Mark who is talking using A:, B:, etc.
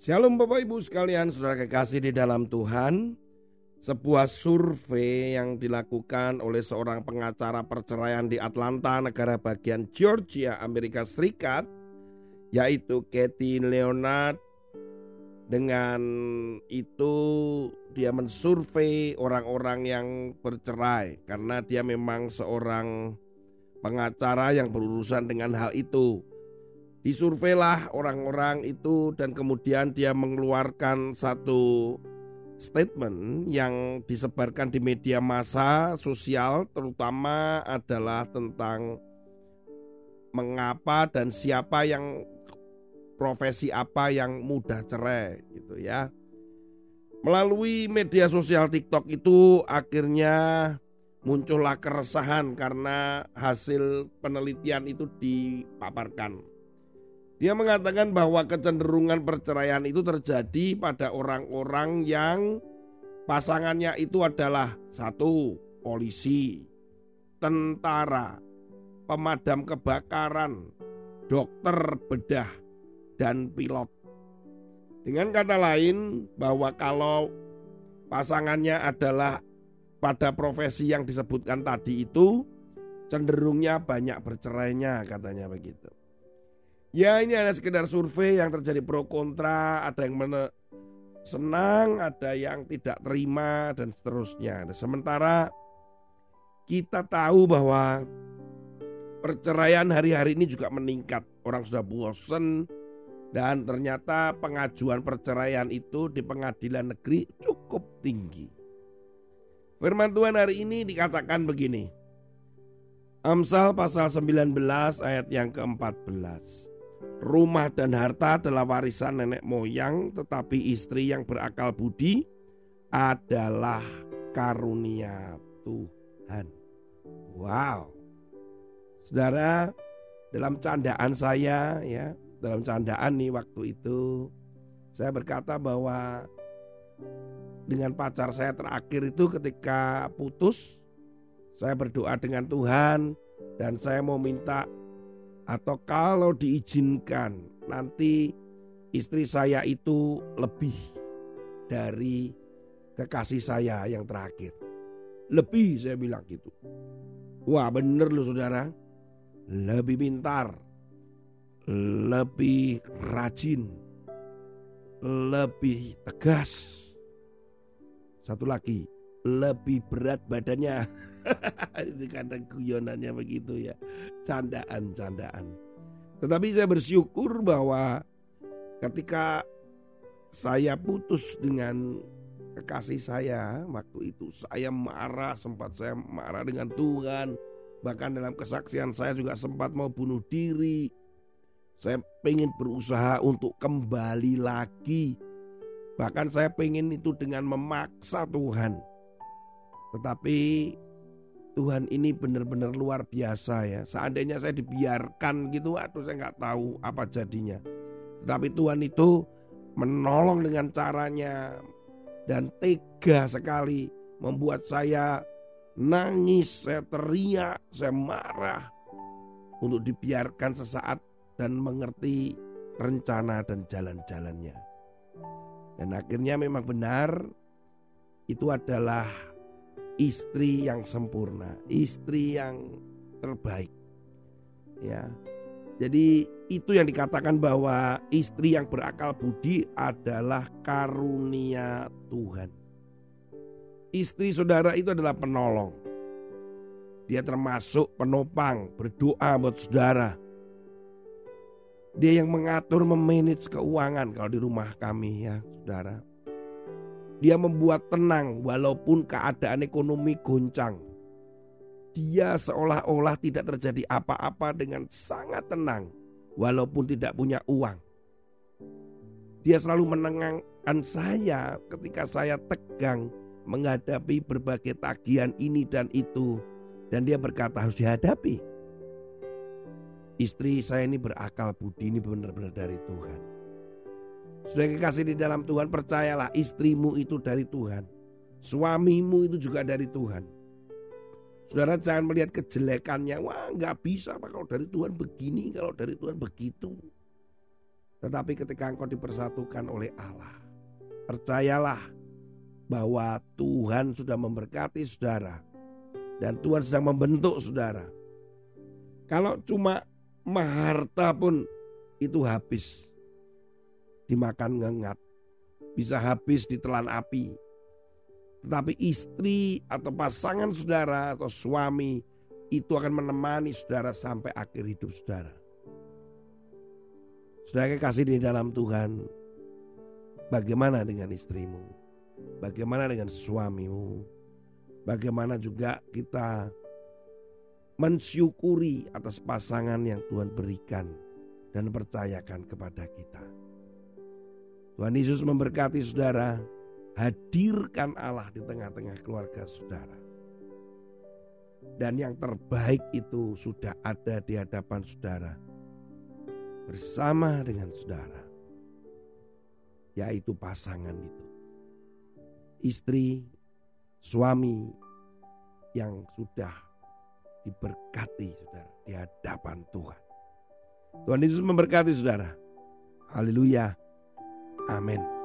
A: Shalom Bapak Ibu sekalian, saudara kekasih di dalam Tuhan. Sebuah survei yang dilakukan oleh seorang pengacara perceraian di Atlanta, negara bagian Georgia, Amerika Serikat, yaitu Kathy Leonard. Dengan itu dia mensurvei orang-orang yang bercerai karena dia memang seorang pengacara yang berurusan dengan hal itu. Disurveilah orang-orang itu dan kemudian dia mengeluarkan satu statement yang disebarkan di media massa sosial terutama adalah tentang mengapa dan siapa yang profesi apa yang mudah cerai gitu ya. Melalui media sosial TikTok itu akhirnya muncullah keresahan karena hasil penelitian itu dipaparkan. Dia mengatakan bahwa kecenderungan perceraian itu terjadi pada orang-orang yang pasangannya itu adalah satu polisi, tentara, pemadam kebakaran, dokter bedah, dan pilot. Dengan kata lain, bahwa kalau pasangannya adalah pada profesi yang disebutkan tadi itu, cenderungnya banyak bercerainya, katanya begitu. Ya ini hanya sekedar survei yang terjadi pro kontra, ada yang men senang, ada yang tidak terima dan seterusnya. Nah, sementara kita tahu bahwa perceraian hari-hari ini juga meningkat. Orang sudah bosan dan ternyata pengajuan perceraian itu di pengadilan negeri cukup tinggi. Firman Tuhan hari ini dikatakan begini. Amsal pasal 19 ayat yang ke-14. Rumah dan harta adalah warisan nenek moyang, tetapi istri yang berakal budi adalah karunia Tuhan. Wow. Saudara, dalam candaan saya ya, dalam candaan nih waktu itu saya berkata bahwa dengan pacar saya terakhir itu ketika putus saya berdoa dengan Tuhan dan saya mau minta atau kalau diizinkan nanti istri saya itu lebih dari kekasih saya yang terakhir. Lebih saya bilang gitu. Wah bener loh saudara. Lebih pintar. Lebih rajin. Lebih tegas. Satu lagi. Lebih berat badannya. itu kadang guyonannya begitu ya. Candaan-candaan. Tetapi saya bersyukur bahwa ketika saya putus dengan kekasih saya waktu itu saya marah sempat saya marah dengan Tuhan bahkan dalam kesaksian saya juga sempat mau bunuh diri saya pengen berusaha untuk kembali lagi bahkan saya pengen itu dengan memaksa Tuhan tetapi Tuhan ini benar-benar luar biasa ya. Seandainya saya dibiarkan gitu, aduh saya nggak tahu apa jadinya. Tapi Tuhan itu menolong dengan caranya dan tega sekali membuat saya nangis, saya teriak, saya marah untuk dibiarkan sesaat dan mengerti rencana dan jalan-jalannya. Dan akhirnya memang benar itu adalah istri yang sempurna, istri yang terbaik. Ya. Jadi itu yang dikatakan bahwa istri yang berakal budi adalah karunia Tuhan. Istri saudara itu adalah penolong. Dia termasuk penopang, berdoa buat saudara. Dia yang mengatur memanage keuangan kalau di rumah kami ya saudara. Dia membuat tenang walaupun keadaan ekonomi goncang. Dia seolah-olah tidak terjadi apa-apa dengan sangat tenang walaupun tidak punya uang. Dia selalu menenangkan saya ketika saya tegang menghadapi berbagai tagihan ini dan itu. Dan dia berkata harus dihadapi. Istri saya ini berakal budi ini benar-benar dari Tuhan. Sudah kekasih di dalam Tuhan percayalah istrimu itu dari Tuhan. Suamimu itu juga dari Tuhan. Saudara jangan melihat kejelekannya. Wah nggak bisa apa kalau dari Tuhan begini, kalau dari Tuhan begitu. Tetapi ketika engkau dipersatukan oleh Allah, percayalah bahwa Tuhan sudah memberkati saudara dan Tuhan sedang membentuk saudara. Kalau cuma maharta pun itu habis dimakan ngengat, bisa habis ditelan api. Tetapi istri atau pasangan saudara atau suami itu akan menemani saudara sampai akhir hidup saudara. Saudara kasih di dalam Tuhan, bagaimana dengan istrimu? Bagaimana dengan suamimu? Bagaimana juga kita mensyukuri atas pasangan yang Tuhan berikan dan percayakan kepada kita. Tuhan Yesus memberkati saudara, hadirkan Allah di tengah-tengah keluarga saudara. Dan yang terbaik itu sudah ada di hadapan saudara bersama dengan saudara, yaitu pasangan itu istri, suami yang sudah diberkati saudara di hadapan Tuhan. Tuhan Yesus memberkati saudara. Haleluya. Amén.